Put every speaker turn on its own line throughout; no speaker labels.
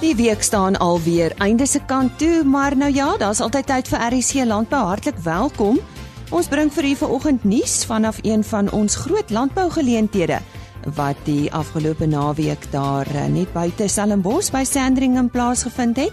Die week staan alweer einde se kant toe, maar nou ja, daar's altyd tyd vir RC Landbou. Hartlik welkom. Ons bring vir u vanoggend nuus vanaf een van ons groot landbougeleenthede wat die afgelope naweek daar eh, net buite Stellenbosch by Sandringham plaasgevind het.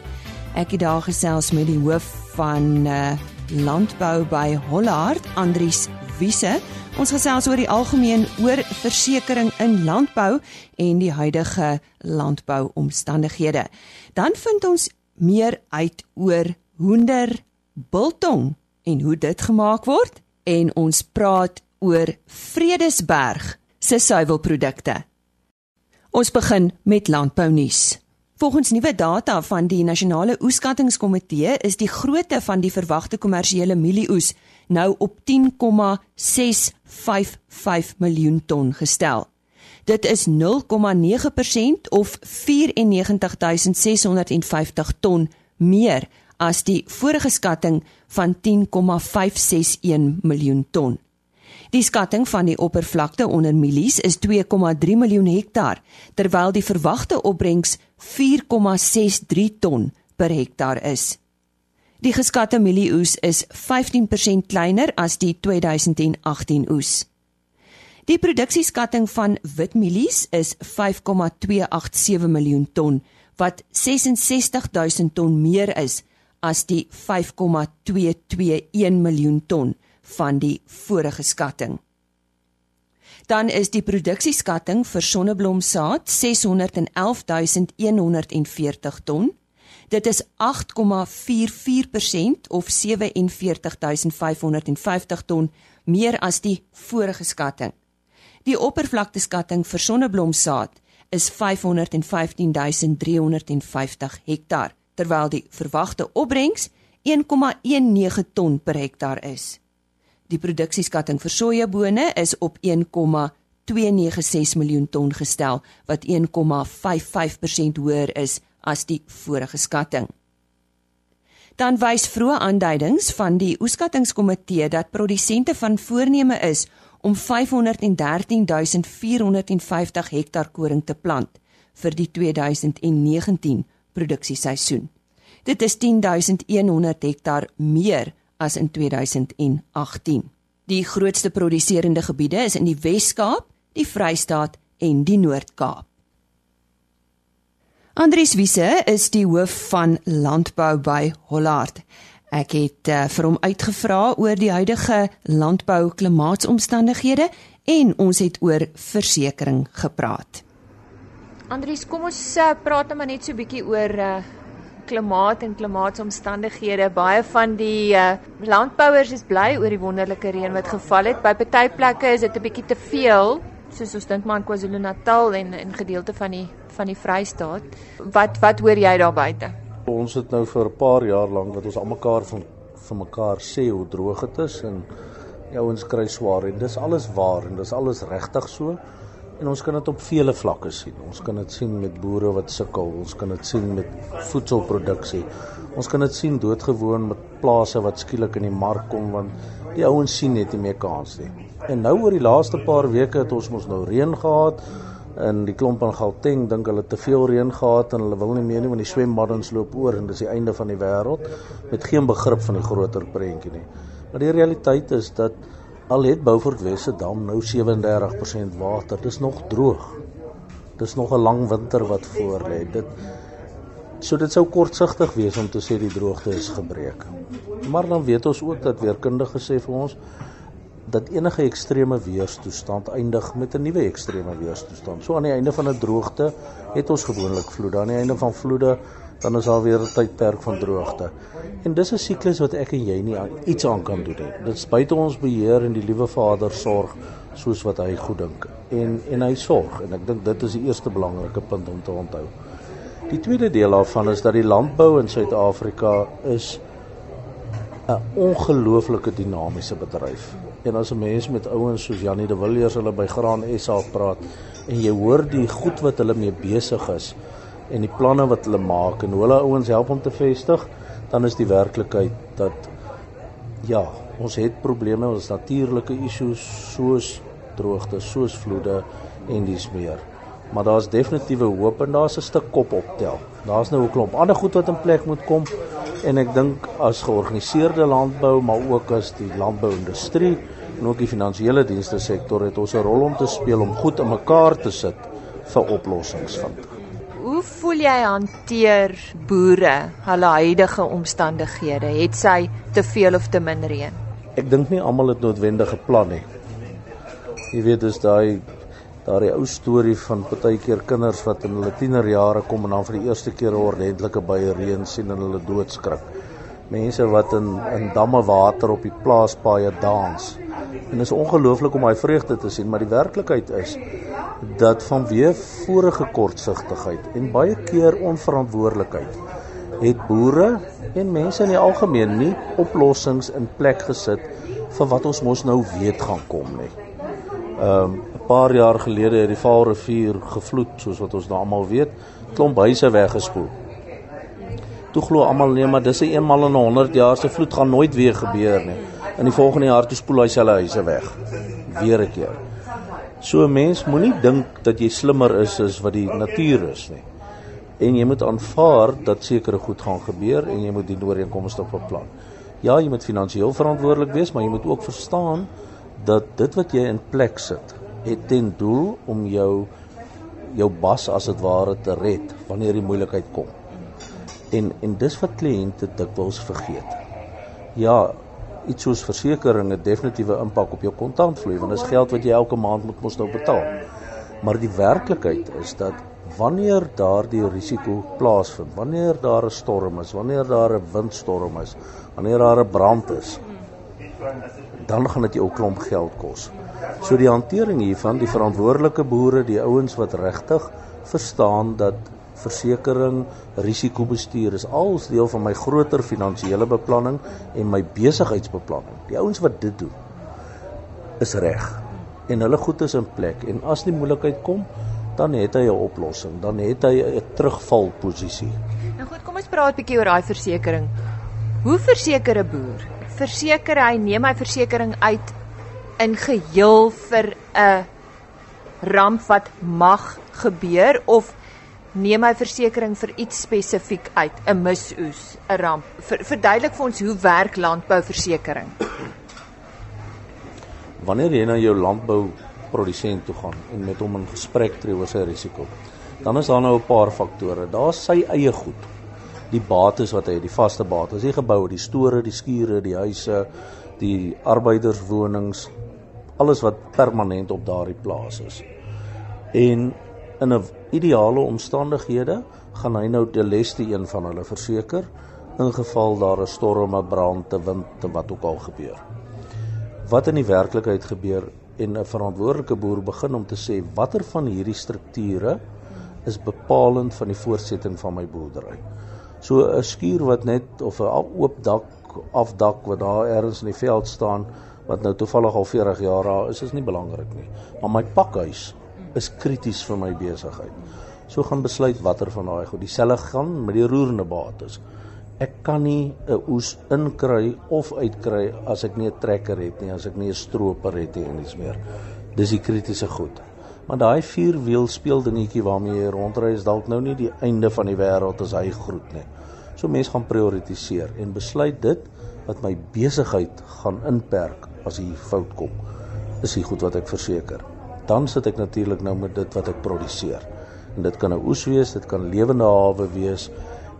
Ek het daar gesels met die hoof van uh, landbou by Hollard, Andries Wiese. Ons gesels oor die algemeen oor versekerings in landbou en die huidige landbouomstandighede. Dan vind ons meer uit oor hoender biltong en hoe dit gemaak word en ons praat oor Vredesberg se suiwelprodukte. Ons begin met landbou nuus. Volgens nuwe data van die Nasionale Oeskattingskomitee is die grootte van die verwagte kommersiële mielieoes nou op 10,655 miljoen ton gestel. Dit is 0,9% of 94650 ton meer as die vorige skatting van 10,561 miljoen ton. Die skatting van die oppervlakte onder mielies is 2,3 miljoen hektaar, terwyl die verwagte opbrengs 4,63 ton per hektaar is. Die geskatte mielieoes is 15% kleiner as die 2018 oes. Die produksieskatting van witmielies is 5,287 miljoen ton, wat 66000 ton meer is as die 5,221 miljoen ton van die vorige skatting. Dan is die produksieskatting vir sonneblomsaad 611140 ton. Dit is 8,44% of 47550 ton meer as die vorige skatting. Die oppervlakteskatting vir sonneblomsaad is 515350 hektaar, terwyl die verwagte opbrengs 1,19 ton per hektaar is. Die produksieskatting vir sojabone is op 1,296 miljoen ton gestel, wat 1,55% hoër is as die vorige skatting. Dan wys vroeë aanduidings van die oeskattingskomitee dat produsente van voorneme is om 513450 hektaar koring te plant vir die 2019 produksieseisoen. Dit is 10100 hektaar meer as in 2018. Die grootste produserende gebiede is in die Wes-Kaap, die Vrystaat en die Noord-Kaap. Andries Wiese is die hoof van landbou by Hollard. Ek het uh, vir hom uitgevra oor die huidige landbou klimaatsomstandighede en ons het oor versekerings gepraat.
Andries, kom ons uh, praat nou maar net so bietjie oor uh, klimaat en klimaatsomstandighede. Baie van die uh, landbouers is bly oor die wonderlike reën wat geval het. By party plekke is dit 'n bietjie te veel, soos ons dink maar in KwaZulu-Natal en in gedeelte van die van die Vrystaat. Wat wat hoor jy daar buite?
Ons het nou vir 'n paar jaar lank wat ons almekaar van vir mekaar sê hoe droog dit is en die ouens kry swaar en dis alles waar en dis alles regtig so. En ons kan dit op vele vlakke sien. Ons kan dit sien met boere wat sukkel, ons kan dit sien met voedselproduksie. Ons kan dit sien doodgewoon met plase wat skielik in die mark kom want die ouens sien net nie meer kans nie. En nou oor die laaste paar weke het ons mos nou reën gehad in die klomp in Gauteng dink hulle te veel reën gehad en hulle wil nie meer nie want die swembaddens loop oor en dis die einde van die wêreld met geen begrip van die groter prentjie nie. Maar die realiteit is dat Al het Beaufort Wes se dam nou 37% water, dis nog droog. Dis nog 'n lang winter wat voorlê. Dit so dit sou kortsigtig wees om te sê die droogte is gebreek. Maar dan weet ons ook dat weerkundiges sê vir ons dat enige ekstreme weerstoestand eindig met 'n nuwe ekstreme weerstoestand. So aan die einde van 'n droogte het ons gewoonlik vloede. Aan die einde van vloede dan is daar weer 'n tydperk van droogte. En dis 'n siklus wat ek en jy nie aan, iets aan kan doen nie. Dit is buite ons beheer en die liewe Vader sorg soos wat hy goed dink. En en hy sorg en ek dink dit is die eerste belangrike punt om te onthou. Die tweede deel daarvan is dat die landbou in Suid-Afrika is 'n ongelooflike dinamiese bedryf. En as 'n mens met ouens soos Janie de Villiers hulle by Graan SA praat en jy hoor die goed wat hulle mee besig is, en die planne wat hulle maak en hoe hulle ouens help om te vestig, dan is die werklikheid dat ja, ons het probleme, ons natuurlike issues soos droogte, soos vloede en dis meer. Maar daar's definitiewe hoop en daar's 'n stuk kop optel. Daar's nou 'n klomp ander goed wat in plek moet kom en ek dink as georganiseerde landbou, maar ook as die landbouindustrie en ook die finansiële dienste sektor het ons 'n rol om te speel om goed in mekaar te sit vir oplossings vind.
Hoe voel jy hanteer boere hulle huidige omstandighede? Het sy te veel of te min reën?
Ek dink nie almal het noodwendige plan nie. Jy weet dis daai daai ou storie van partykeer kinders wat in hulle tienerjare kom en dan vir die eerste keer 'n ordentlike baie reën sien en hulle doodskrik. Mense wat in in damme water op die plaaspaaie dans. En dit is ongelooflik om daai vreugde te sien, maar die werklikheid is dat vanweë vorige kortsigtigheid en baie keer onverantwoordelikheid het boere en mense in die algemeen nie oplossings in plek gesit vir wat ons mos nou weet gaan kom nie. Ehm um, 'n paar jaar gelede het die Vaalrivier gevloed soos wat ons nou almal weet, klomp huise weggespoel. Toe glo almal nee, maar dis 'n eenmal in 'n 100 jaar se vloed gaan nooit weer gebeur nie. In die volgende jaar toe spoel hy selfe huise weg. Weer 'n keer. So 'n mens moenie dink dat jy slimmer is as wat die natuur is nie. En jy moet aanvaar dat sekere goed gaan gebeur en jy moet die ooreenkomste beplan. Ja, jy moet finansiëel verantwoordelik wees, maar jy moet ook verstaan dat dit wat jy in plek sit, het ten doel om jou jou bas as dit ware te red wanneer die moeilikheid kom. En en dis wat kliënte dikwels vergeet. Ja, iets soos versekerings het definitiewe impak op jou kontantvloei want dit is geld wat jy elke maand moet mos nou betaal. Maar die werklikheid is dat wanneer daardie risiko plaasvind, wanneer daar 'n storm is, wanneer daar 'n windstorm is, wanneer daar 'n brand is, dan gaan dit jou 'n klomp geld kos. So die hantering hiervan, die verantwoordelike boere, die ouens wat regtig verstaan dat versekering, risikobestuur is als deel van my groter finansiële beplanning en my besigheidsbeplanning. Die ouens wat dit doen is reg en hulle goed is in plek en as die moeilikheid kom, dan het hy 'n oplossing, dan het hy 'n terugvalposisie.
Nou goed, kom ons praat 'n bietjie oor daai versekerings. Hoe verseker 'n boer? Verseker hy neem hy versekerings uit in geheel vir 'n ramp wat mag gebeur of neem hy versekerings vir iets spesifiek uit, 'n misoes, 'n ramp. Ver, verduidelik vir ons hoe werk landbouversekering.
Wanneer jy na jou landbouprodusent toe gaan en met hom in gesprek tree oor sy risiko, dan is daar nou 'n paar faktore. Daar's sy eie goed. Die bates wat hy het, die vaste bates, die geboue, die store, die skure, die huise, die arbeiderswonings, alles wat permanent op daardie plaas is. En in 'n ideale omstandighede gaan hy nou die leste een van hulle verseker in geval daar 'n storm, 'n brand, 'n wind, wat ook al gebeur. Wat in die werklikheid gebeur en 'n verantwoordelike boer begin om te sê watter van hierdie strukture is bepalend van die voortsetting van my boerdery. So 'n skuur wat net of 'n oop dak afdak wat daar ergens in die veld staan wat nou toevallig al 40 jaar daar is, is nie belangrik nie. Maar my pakhuis is krities vir my besigheid. So gaan besluit watter van daai goed. Dieselfde gaan met die roerende bates. Ek kan nie 'n oes inkry of uitkry as ek nie 'n trekker het nie, as ek nie 'n stroper het nie en iets meer. Dis die kritiese goed. Maar daai vierwiel speel dingetjie waarmee jy rondry is dalk nou nie die einde van die wêreld as hy groet nie. So mense gaan prioritiseer en besluit dit wat my besigheid gaan inperk as hy fout kom. Is die goed wat ek verseker dan sit ek natuurlik nou met dit wat ek produseer. En dit kan 'n oes wees, dit kan lewende hawe wees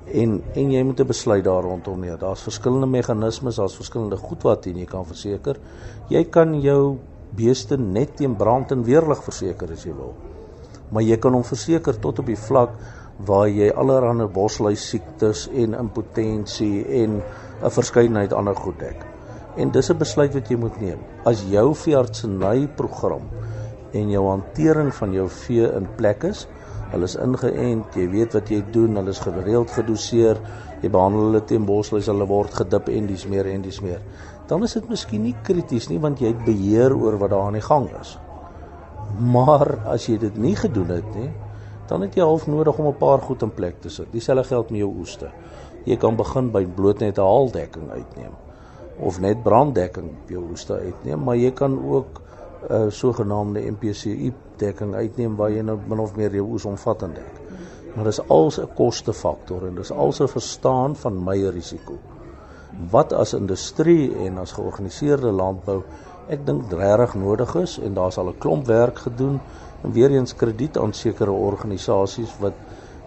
en en jy moet 'n besluit daar rondom neem. Daar's verskillende meganismes, daar's verskillende goed wat jy kan verseker. Jy kan jou beeste net teen brand en weerlig verseker as jy wil. Maar jy kan hom verseker tot op die vlak waar jy allerlei bosluis siektes en impotensie en 'n verskeidenheid ander goed dek. En dis 'n besluit wat jy moet neem. As jou veeartseny program en jou hantering van jou vee in plek is. Hulle is ingeënt, jy weet wat jy doen, hulle is gereeld gedoseer, jy behandel hulle teen bosluis, hulle word gedip en dis meer en dis meer. Dan is dit miskien nie krities nie want jy het beheer oor wat daar aan die gang is. Maar as jy dit nie gedoen het nie, dan het jy half nodig om 'n paar goed in plek te sit. Dieselfde geld met jou oeste. Jy kan begin by bloot net 'n haaldekking uitneem of net branddekking op jou oeste uitneem, maar jy kan ook 'n uh, sogenaamde MPCU dekking uitneem waar jy nou min of meer jou oes omvattend dek. Maar dis als 'n kostefaktor en dis als 'n verstaan van my risiko. Wat as industrie en as georganiseerde landbou ek dink regtig nodig is en daar's al 'n klomp werk gedoen en weer eens krediet aan sekere organisasies wat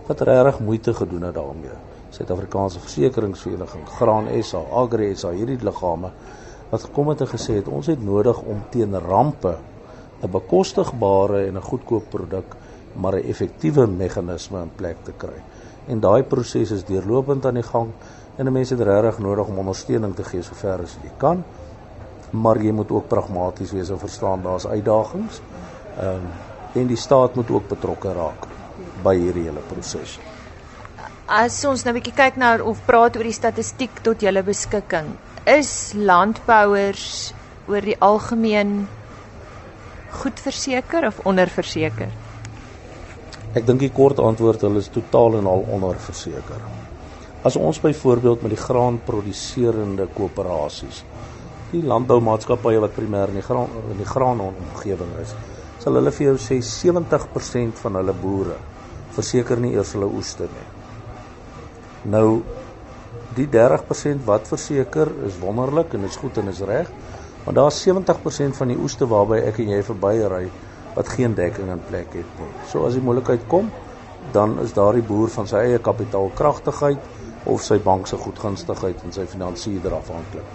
wat regtig moeite gedoen het daarmee. Suid-Afrikaanse Versekeringsvereniging, Graan SA, Agri SA, hierdie liggame wat gekom het en gesê het ons het nodig om teen rampe 'n bekostigbare en 'n goedkoop produk maar 'n effektiewe meganisme in plek te kry. En daai proses is deurlopend aan die gang en mense het regtig nodig om ondersteuning te gee sover as jy kan. Maar jy moet ook pragmaties wees en verstaan daar's uitdagings. Ehm um, en die staat moet ook betrokke raak by hierdie hele proses.
As ons nou 'n bietjie kyk na of praat oor die statistiek tot julle beskikking, is landbouers oor die algemeen goed verseker of onderverseker?
Ek dink die kort antwoord hulle is totaal en al onderverseker. As ons byvoorbeeld met die graanproduserende koöperasies, die landboumaatskappye wat primêr in die graan in die graanomgewing is, sal hulle vir jou sê 70% van hulle boere verseker nie eers hulle oeste nie. Nou die 30% wat verseker is wonderlik en is goed en is reg, maar daar's 70% van die oeste waarby ek en jy verbyry wat geen dekking in plek het nie. So as die moontlikheid kom, dan is daardie boer van sy eie kapitaalkragtigheid of sy bank se goedgunstigheid en sy finansiële erafhanklik.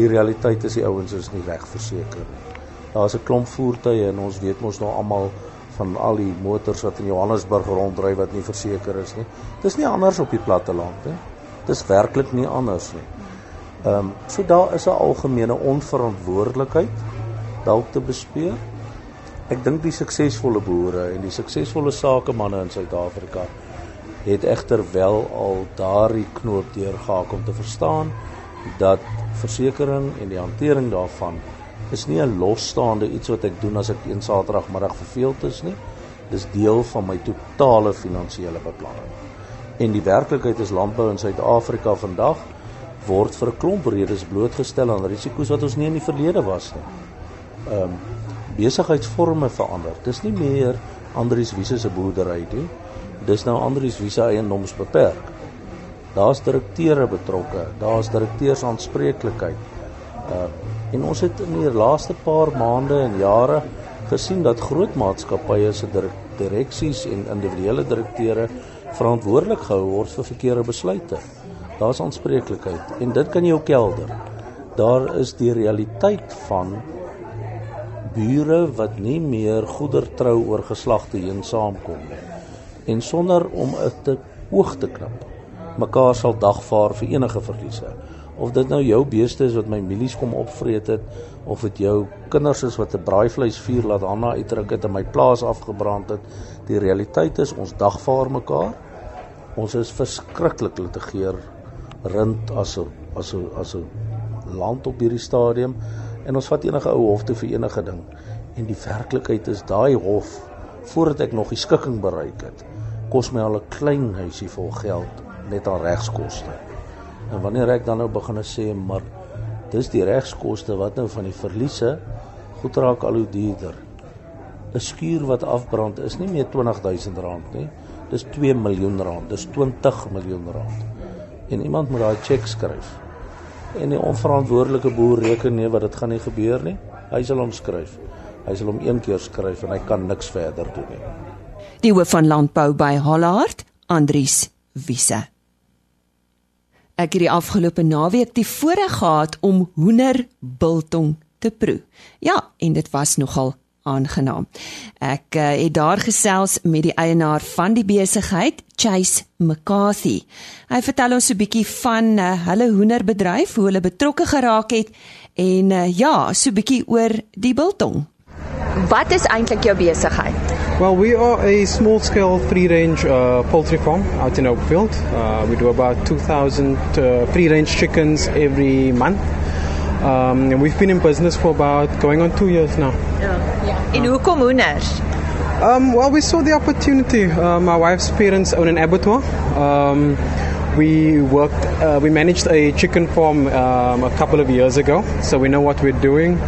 Die realiteit is die ouens is nie reg verseker nie. Daar's 'n klomp voertuie en ons weet mos nou almal van al die motors wat in Johannesburg ronddry wat nie verseker is nie. Dis nie anders op die platte land nie. Dis werklik nie anders nie. Ehm um, so daar is 'n algemene onverantwoordelikheid dalk te bespreek Ek dink die suksesvolle boere en die suksesvolle sakemanne in Suid-Afrika het egter wel al daardie knoop deurgehak om te verstaan dat versekerings en die hantering daarvan is nie 'n losstaande iets wat ek doen as ek een Saterdagmiddag verveeld is nie. Dis deel van my totale finansiële beplanning. En die werklikheid is landbou in Suid-Afrika vandag word vir 'n klomp redes blootgestel aan risiko's wat ons nie in die verlede was nie. Ehm um, besigheidsvorme verander. Dis nie meer Andrius Wiese se boerdery nie. Dis nou Andrius Wiese eiendoms beperk. Daar's direkteure betrokke, daar's direkteurs aanspreeklikheid. Uh en ons het in die laaste paar maande en jare gesien dat groot maatskappye se direksies en individuele direkteure verantwoordelik gehou word vir verkeerde besluite. Daar's aanspreeklikheid en dit kan jou kelder. Daar is die realiteit van bure wat nie meer goedertrou oor geslagte heen saamkom nie. En sonder om 'n oog te knip, mekaar sal dagvaar vir enige verliese. Of dit nou jou beeste is wat my mielies kom opvreet het of dit jou kinders is wat 'n braaivleisvuur laat Hanna uitdruk het en my plaas afgebrand het, die realiteit is ons dagvaar mekaar. Ons is verskriklik litigeer rind as 'n as 'n as 'n land op hierdie stadium en ons vat enige ou hof toe vir enige ding. En die werklikheid is daai hof voordat ek nog die skikking bereik het, kos my al 'n klein huisie vol geld net aan regskoste. En wanneer ek dan nou begin sê maar dis die regskoste wat nou van die verliese goed raak al hoe duurder. 'n Skuur wat afbrand is nie meer R20000 nie. Dis 2 miljoen rand. Dis 20 miljoen rand. En iemand moet daai cheque skryf en die onverantwoordelike boer reken nee wat dit gaan nie gebeur nie. Hy sal hom skryf. Hy sal hom een keer skryf en hy kan niks verder doen nie.
Die hoof van landbou by Hollard, Andries Wisse. Ek het die afgelope naweek die voorreg gehad om hoender biltong te proe. Ja, en dit was nogal aangenaam. Ek uh, het daar gesels met die eienaar van die besigheid, Chase McCarthy. Hy vertel ons 'n bietjie van uh, hulle hoenderbedryf, hoe hulle betrokke geraak het en uh, ja, so 'n bietjie oor die biltong.
Wat is eintlik jou besigheid?
Well, we are a small scale free range uh, poultry farm out in Oakfield. Uh, we do about 2,000 uh, free range chickens every month. Um, and we've been in business for about going on two years now.
Yeah. yeah. En hoekom hoenders?
Um, well, we saw the opportunity. Uh, my wife's parents own an abattoir. Um, we worked, uh, we managed a chicken farm um, a couple of years ago, so we know what we're doing.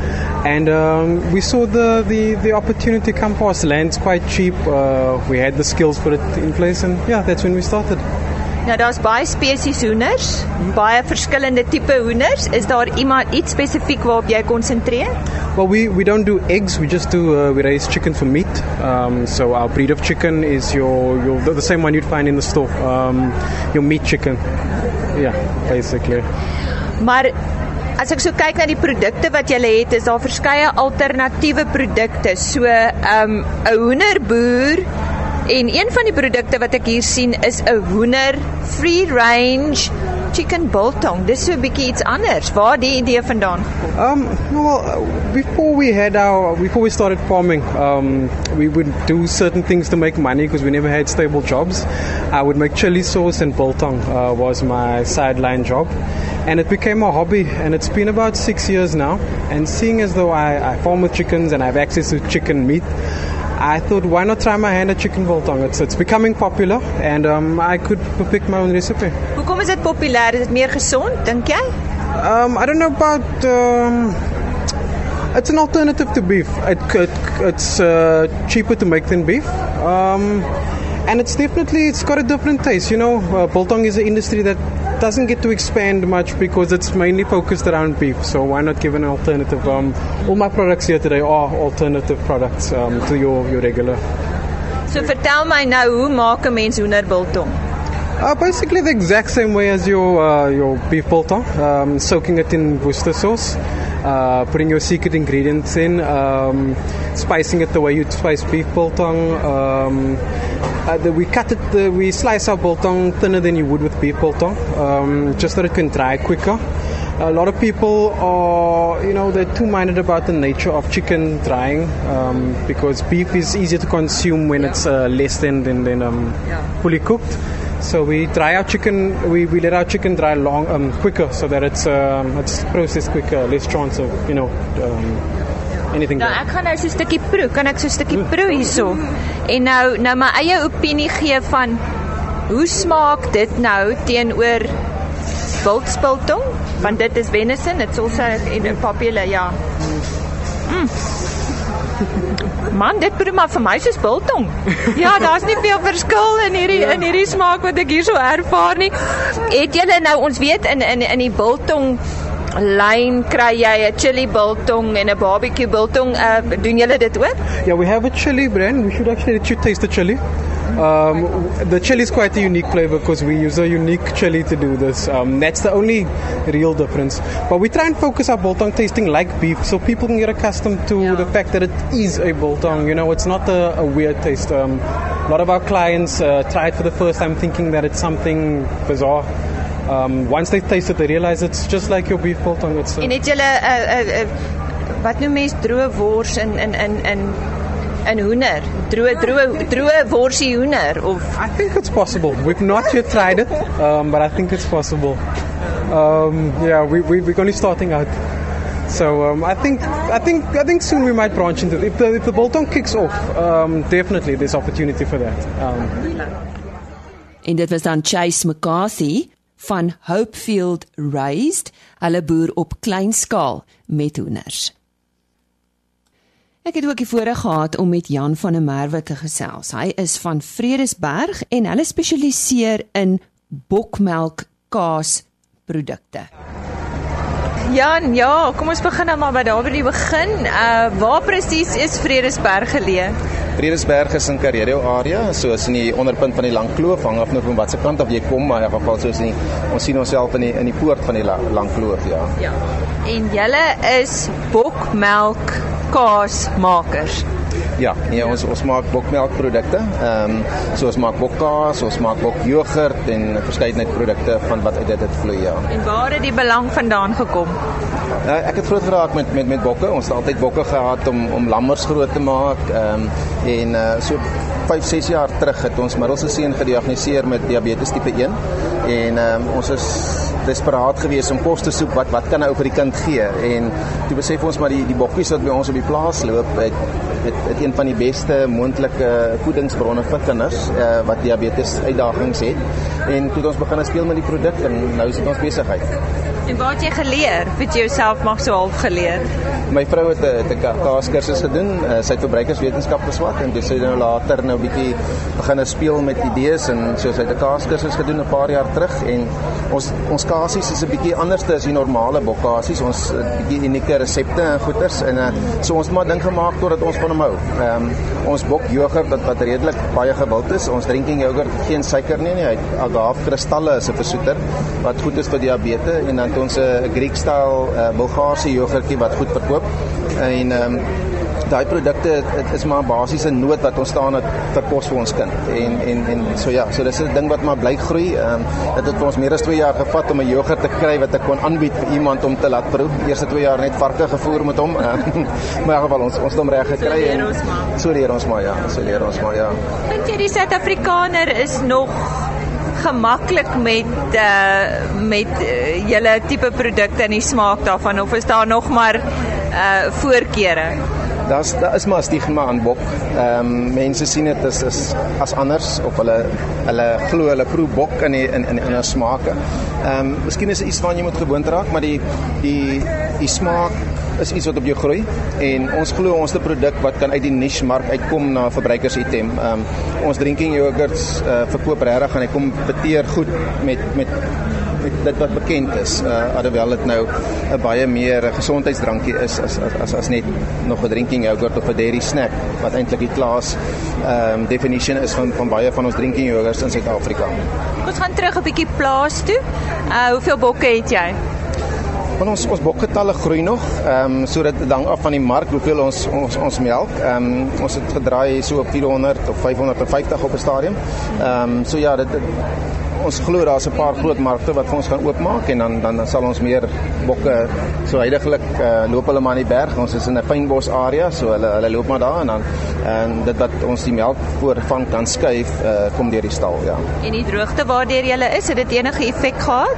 And um, we saw the, the, the opportunity come for us. Land's quite cheap. Uh, we had the skills for it in place, and yeah, that's when we started.
Nou daar's baie spesies hoenders, baie verskillende tipe hoenders. Is daar iemand iets spesifiek waarop jy konsentreer?
Well, we, we don't do eggs. We just do uh, we raise chicken for meat. Um, so our breed of chicken is your, your the same one you'd find in the store. Um, your meat chicken. Yeah, basically.
Maar as ek so kyk na die produkte wat jy het, is daar verskeie alternatiewe produkte. So 'n um, 'n hoenderboer En een van die produkte wat ek hier sien is 'n hoender free range chicken biltong. Dis so 'n bietjie iets anders. Waar die idee vandaan
gekom? Um well before we had our before we started farming, um we would do certain things to make money because we never had stable jobs. I would make chili sauce and biltong uh, was my sideline job. And it became a hobby and it's been about 6 years now. And seeing as though I, I farm with chickens and I have access to chicken meat, I thought, why not try my hand at chicken biltong? It's, it's becoming popular and um, I could pick my own recipe.
Hoekom is dit populêr? Is dit meer gesond, dink jy?
Um, I don't know about um, it's an alternative to beef. It, it, it's uh, cheaper to make than beef. Um, and it's definitely it's got a different taste. You know, uh, biltong is an industry that doesn't get to expand much because it's mainly focused around beef. So why not give an alternative? Um, all my products here today are alternative products um, to your your regular.
So vertel my nou hoe maak 'n mens hoenderbiltong?
Uh, basically the exact same way as your uh, your beef biltong, um, soaking it in Worcester sauce, uh, putting your secret ingredients in, um, spicing it the way you'd spice beef biltong. Um, uh, the, we cut it, the, we slice our biltong thinner than you would with beef biltong, um, just so it can dry quicker. A lot of people are, you know, they're too minded about the nature of chicken drying um, because beef is easier to consume when it's uh, less than than, than um, fully cooked. So we dry our chicken, we, we let our chicken dry long, um, quicker so that it's um, it's processed quicker, less chance of, you know, um, anything.
Nou ek gaan nou so 'n stukkie proe, kan ek so 'n stukkie proe hierso. En nou nou my eie opinie gee van hoe smaak dit nou teenoor wildspiltong? Want dit is venison, dit's also in popular, ja. Mm. Man, dit proe maar vir my soos biltong. Ja, daar's nie veel verskil in hierdie in hierdie smaak wat ek hierso ervaar nie. Het julle nou ons weet in in in die biltong lyn kry jy 'n chili biltong en 'n barbecue biltong. Uh, doen julle dit ook?
Yeah, we have a chili brand. We should actually let you taste the chili. Um, the chili is quite a unique flavor because we use a unique chili to do this. Um, that's the only real difference. But we try and focus our biltong tasting like beef so people can get accustomed to yeah. the fact that it is a biltong. You know, it's not a, a weird taste. Um, a lot of our clients uh, try it for the first time thinking that it's something bizarre. Um, once they taste it, they realize it's just like your beef biltong. It's,
uh, en het julle 'n uh, uh, uh, wat noem mens droë wors in in in in in hoender? Droë droë droë worsie hoender of
I think it's possible. We've not yet tried it, um, but I think it's possible. Um, yeah, we, we we're only starting out. So um, I think I think I think soon we might branch into it. If the if the biltong kicks off, um, definitely there's opportunity for that. Um,
en dit was dan Chase McCarthy van Hopefield Raised, hulle boer op klein skaal met hoenders. Ek het ook die voorreg gehad om met Jan van der Merwe te gesels. Hy is van Vredesberg en hulle spesialiseer in bokmelk kaas produkte.
Jan, ja, kom ons begin nou maar by daar by die begin. Uh waar presies is Vredesberg geleë?
Vredesberg is in Karerio area, so is in die onderpunt van die Lang Kloof, hang af net van watter kant af jy kom, maar in geval soos nie ons sien onsself in die in die poort van die Lang Kloof, ja.
Ja. En julle is bokmelk kaasmakers.
Ja, nee, ons ons maak bokmelkprodukte. Ehm um, so ons maak bokkaas, ons maak bokjogurt en 'n verskeidenheid produkte van wat uit dit het vloei, ja.
En waar het die belang vandaan gekom?
Nou, ek het groot geraak met met met bokke. Ons het altyd bokke gehad om om lammers groot te maak. Ehm um, en uh, so 5, 6 jaar terug het ons middelste seun gediagnoseer met diabetes tipe 1 en um, ons is desperaat geweest om kos te soek wat wat kan nou vir die kind gee en toe besef ons maar die die bokkies wat by ons op die plaas loop het het, het een van die beste moontlike voedingsbronne vir kinders uh, wat diabetes uitdagings het en toe het ons begin speel met die produk en nou is dit ons besigheid.
En wat het jy geleer? Jy jouself mag so half geleer?
My vrou het 'n kaaskursus gedoen, uh, sy het verbruikerswetenskap geswat en dis sy nou later nou bietjie begin speel met idees en so sy het 'n kaaskursus gedoen 'n paar jaar terug en ons ons kasies is 'n bietjie anders as die normale bokkasies. Ons bietjie unieke resepte en goeders en uh, so ons het maar ding gemaak totdat ons van hom hou. Ehm um, ons bok jogurt wat wat redelik baie gewild is. Ons drinking jogurt geen suiker nie nie. Hy het agave kristalle as 'n versoeter wat goed is vir diabetes en dan het ons 'n Greek style uh, Bulgaarse jogurtjie wat goed verkoop en ehm um, daai produkte is maar basiese nood wat ons staan het vir kos vir ons kind. En en en so ja so dis 'n ding wat maar bly groei. Ehm um, dit het ons meer as 2 jaar gevat om 'n jogurt te kry wat ek kon aanbied vir iemand om te laat proe. Eerste 2 jaar net varke gevoer met hom. Uh, maar in geval ons ons het hom reg gekry
so en
so leer ons maar ja so leer ons maar ja.
Dink jy die Suid-Afrikaner is nog gemaklik met uh met uh, julle tipe produkte en die smaak daarvan of is daar nog maar uh voorkeure?
Daar's daar is maar stigma aan bok. Ehm um, mense sien dit as is as anders of hulle hulle glo hulle proe bok in die, in in in 'n smake. Ehm um, miskien is dit iets waaraan jy moet gewoond raak, maar die die die smaak is iets wat op jou groei en ons glo ons te produk wat kan uit die niche mark uitkom na verbruikers item. Um, ons drinking yogurts uh, verkoop regtig en hy kom beteer goed met met met dit wat bekend is. Uh alhoewel dit nou 'n baie meer gesondheidsdrankie is as as as, as net nog 'n drinking yogurt of 'n dairy snack wat eintlik die klas ehm um, definition is van van baie van ons drinking yogurts in Suid-Afrika.
Ons gaan terug 'n bietjie plaas toe. Uh hoeveel bokke het jy?
Want ons ons bokgetalle groei nog. Ehm um, so dit hang af van die mark hoeveel ons ons ons melk. Ehm um, ons het gedraai so op 400 of 550 op 'n stadium. Ehm um, so ja, dit, dit ons glo daar's 'n paar groot markte wat vir ons gaan oopmaak en dan dan sal ons meer bokke so heidaglik uh, loop hulle maar in die berg. Ons is in 'n fynbos area, so hulle hulle loop maar daar en dan en dit wat ons die melk voorvang kan skuif uh, kom deur die stal, ja.
En die droogte waardeur jy is, het dit enige effek gehad?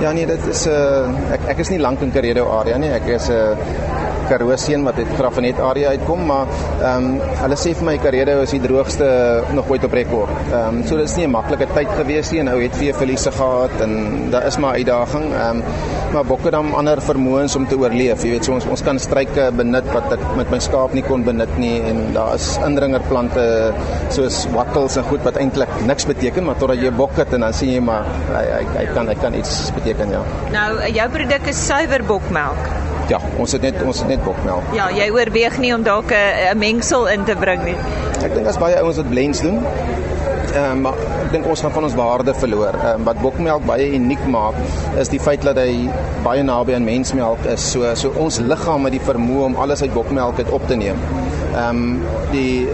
Ja nee, dit is 'n uh, eh, ek ek is nie lank in Karedo area nie. Ek is 'n uh, Karoo seun wat uit Graafrenet area uitkom, maar ehm um, hulle sê vir my Karedo is die droogste nog ooit op rekord. Ehm um, so dis nie 'n maklike tyd gewees nie en ou het vir verliese gehad en daar is maar uitdaging. Ehm um, maar bokke dan ander vermoëns om te oorleef. Jy weet so ons ons kan struike benut wat ek met my skaap nie kon benut nie en daar is indringerplante soos wattels en goed wat eintlik niks beteken, maar totdat jy bok het en dan sien jy maar hy hy, hy kan hy kan iets beteken ja.
Nou jou produk is suiwer bokmelk.
Ja, ons het net ons het net bokmelk.
Ja, jy oorweeg nie om dalk 'n mengsel in te bring nie.
Ek dink as baie ouens wat blends doen, ehm um, maar ek dink ons gaan van ons waarde verloor. Ehm um, wat bokmelk baie uniek maak is die feit dat hy baie naby aan mensmelk is. So so ons liggaam het die vermoë om alles uit bokmelk uit op te neem. Ehm um, die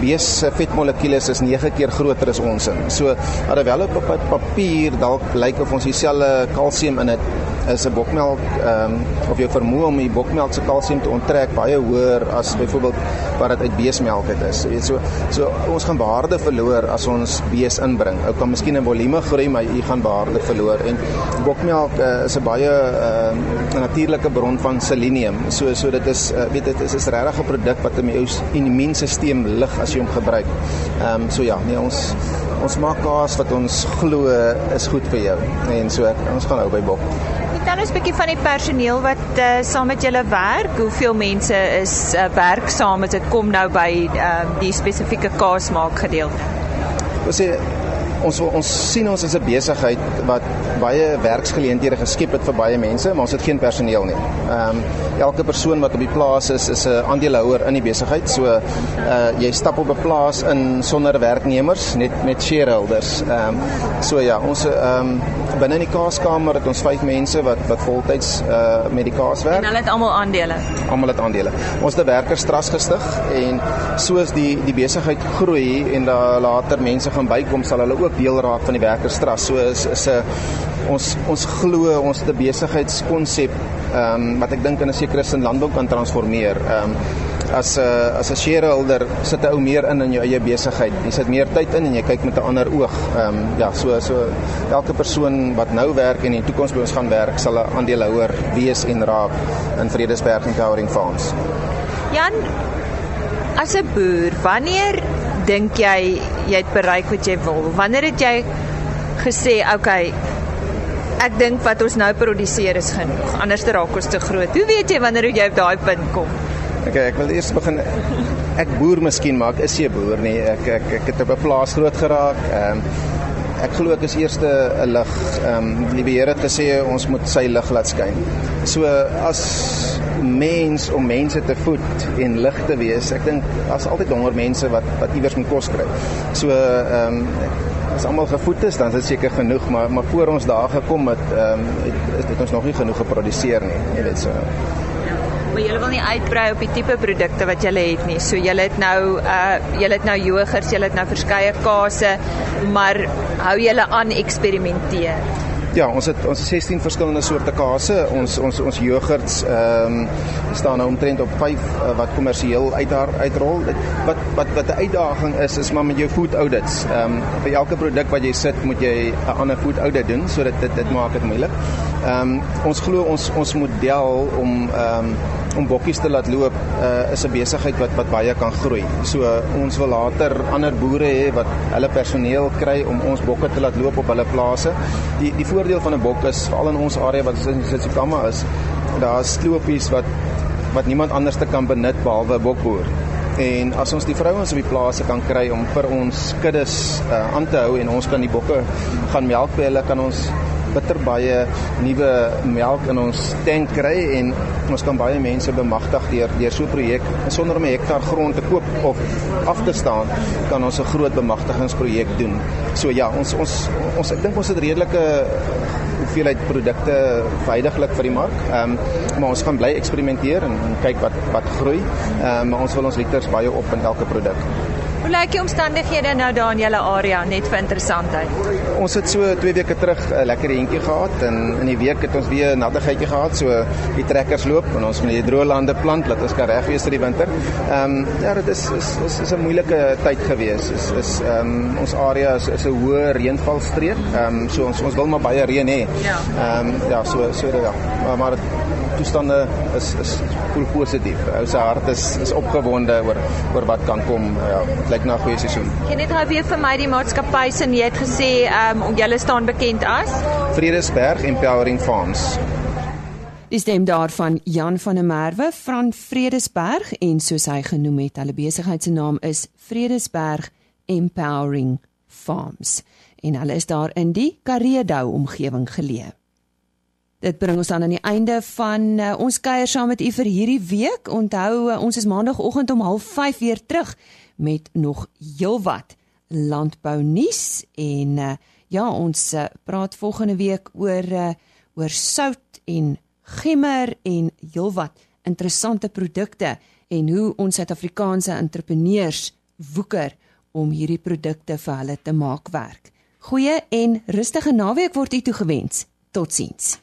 bees se vetmolekules is 9 keer groter as ons in. So alhoewel op papier dalk lyk of ons dieselfde kalsium in dit is 'n bokmelk ehm um, of jou vermoë om die bokmelk se kalsium te onttrek baie hoër as byvoorbeeld wat dit uit beesmelk het is. Jy weet so so ons gaan waarde verloor as ons bees inbring. Ou kan miskien 'n volume groei, maar jy gaan waarde verloor en bokmelk uh, is 'n baie ehm uh, natuurlike bron van selenium. So so dit is uh, weet dit is is regtig 'n produk wat in jou immuunstelsel lig as jy hom gebruik. Ehm um, so ja, nee ons ons maak kaas wat ons glo is goed vir jou en so ons gaan hou by bok.
Vertel ons 'n bietjie van die personeel wat uh, saam met julle werk. Hoeveel mense is uh, werk saam as dit kom nou by uh, die spesifieke kaasmaak gedeelte?
Ons sê ons ons sien ons is 'n besigheid wat baie werksgeleenthede geskep het vir baie mense, maar ons het geen personeel nie. Ehm um, elke persoon wat op die plaas is, is 'n aandeelhouer in die besigheid. So uh jy stap op 'n plaas in sonder werknemers, net met shareholders. Ehm um, so ja, ons ehm um, binne in die kaaskamer het ons 5 mense wat wat voltyds uh met die kaas werk.
En hulle het almal aandele.
Almal het aandele. Ons het 'n werkerstras gestig en soos die die besigheid groei en daar later mense gaan bykom, sal hulle ook ook deel raak van die werkerstras. So is is 'n ons ons glo ons te besigheidskonsep ehm um, wat ek dink in 'n sekere sin landbou kan transformeer. Ehm um, as 'n as 'n shareholder sit 'n ou meer in in jou eie besigheid. Jy sit meer tyd in en jy kyk met 'n ander oog. Ehm um, ja, so so elke persoon wat nou werk en in die toekoms by ons gaan werk, sal 'n aandeelhouer wees en raak in Vredesberg en Towering Farms.
Jan, As 'n boer, wanneer dink jy jy het bereik wat jy wil? Wanneer het jy gesê, "Oké, okay, ek dink wat ons nou produseer is genoeg. Anders raak ons te groot." Hoe weet jy wanneer jy op daai punt kom?
Okay, ek wil eers begin ek boer miskien, maar ek is nie 'n boer nie. Ek ek ek het op 'n plaas groot geraak. Ehm um, ek glo ek is eerste 'n lig. Ehm um, die Here het gesê ons moet sy lig laat skyn. So as mens om mense te voed en lig te wees. Ek dink daar's altyd honger mense wat wat iewers moet kos kry. So ehm um, as almal gevoed is, dan is dit seker genoeg, maar maar voor ons daar gekom het ehm um, het, het ons nog nie genoeg geproduseer nie. Jy weet so.
Maar julle wil nie uitbrei op die tipe produkte wat julle het nie. So julle het nou uh julle het nou jogurts, julle het nou verskeie kase, maar hou julle aan eksperimenteer.
Ja, ons het ons 16 verskillende soorte kase. Ons ons ons jogurts ehm um, staan nou omtrent op 5 uh, wat kommersieel uit uitrol. Wat wat wat 'n uitdaging is is maar met jou food audits. Ehm um, vir elke produk wat jy sit, moet jy 'n ander food audit doen sodat dit dit maak dit moeilik. Ehm um, ons glo ons ons model om ehm um, om bokkies te laat loop uh, is 'n besigheid wat wat baie kan groei. So uh, ons wil later ander boere hê wat hulle personeel kry om ons bokke te laat loop op hulle plase. Die die voordeel van 'n bok is veral in ons area wat in Tsitsikamma is, daar's sloopies wat wat niemand anders te kan benut behalwe 'n bokboer. En as ons die vrouens op die plase kan kry om vir ons kuddes uh, aan te hou en ons kan die bokke gaan melk by hulle kan ons bitter baie nuwe melk in ons tank kry en ons kan baie mense bemagtig deur deur so 'n projek sonder om 'n hektaar grond te koop of af te staan kan ons 'n groot bemagtigingsprojek doen. So ja, ons ons ons ek dink ons het redelike hoeveelheid produkte veiliglik vir die mark. Ehm um, maar ons gaan bly eksperimenteer en, en kyk wat wat groei. Ehm um, maar ons wil ons liters baie op in elke produk.
Hoe lyk die omstandighede nou daar in julle area net vir interessantheid?
Ons het so 2 weke terug 'n lekker eentjie gehad en in die week het ons weer 'n nattigheidjie gehad, so die trekkers loop en ons moet die droë lande plant dat ons kan reg wees vir die winter. Ehm um, ja, dit is is is, is 'n moeilike tyd gewees. Is is ehm um, ons area is is 'n hoë reënvalstreek. Ehm um, so ons ons wil maar baie reën hê. Ja. Ehm um, ja, so so ja. Maar maar toestande is is voel positief. Ou se hart is is opgewonde oor oor wat kan kom. Ja, dit lyk na 'n goeie seisoen.
Kan net gou weer vir my die maatskappy se jy het gesê um, om julle staan bekend as
Vredesberg Empowering Farms.
Dis stem daarvan Jan van der Merwe van Vredesberg en soos hy genoem het, hulle besigheid se naam is Vredesberg Empowering Farms en hulle is daar in die Kareedou omgewing geleë. Dit bring ons dan aan die einde van uh, ons kuier saam met u vir hierdie week. Onthou, uh, ons is maandagooggend om 05:30 weer terug met nog heelwat landbou nuus en uh, ja, ons uh, praat volgende week oor uh, oor sout en gemmer en heelwat interessante produkte en hoe ons Suid-Afrikaanse entrepreneurs woeker om hierdie produkte vir hulle te maak werk. Goeie en rustige naweek word u toegewens. Totsiens.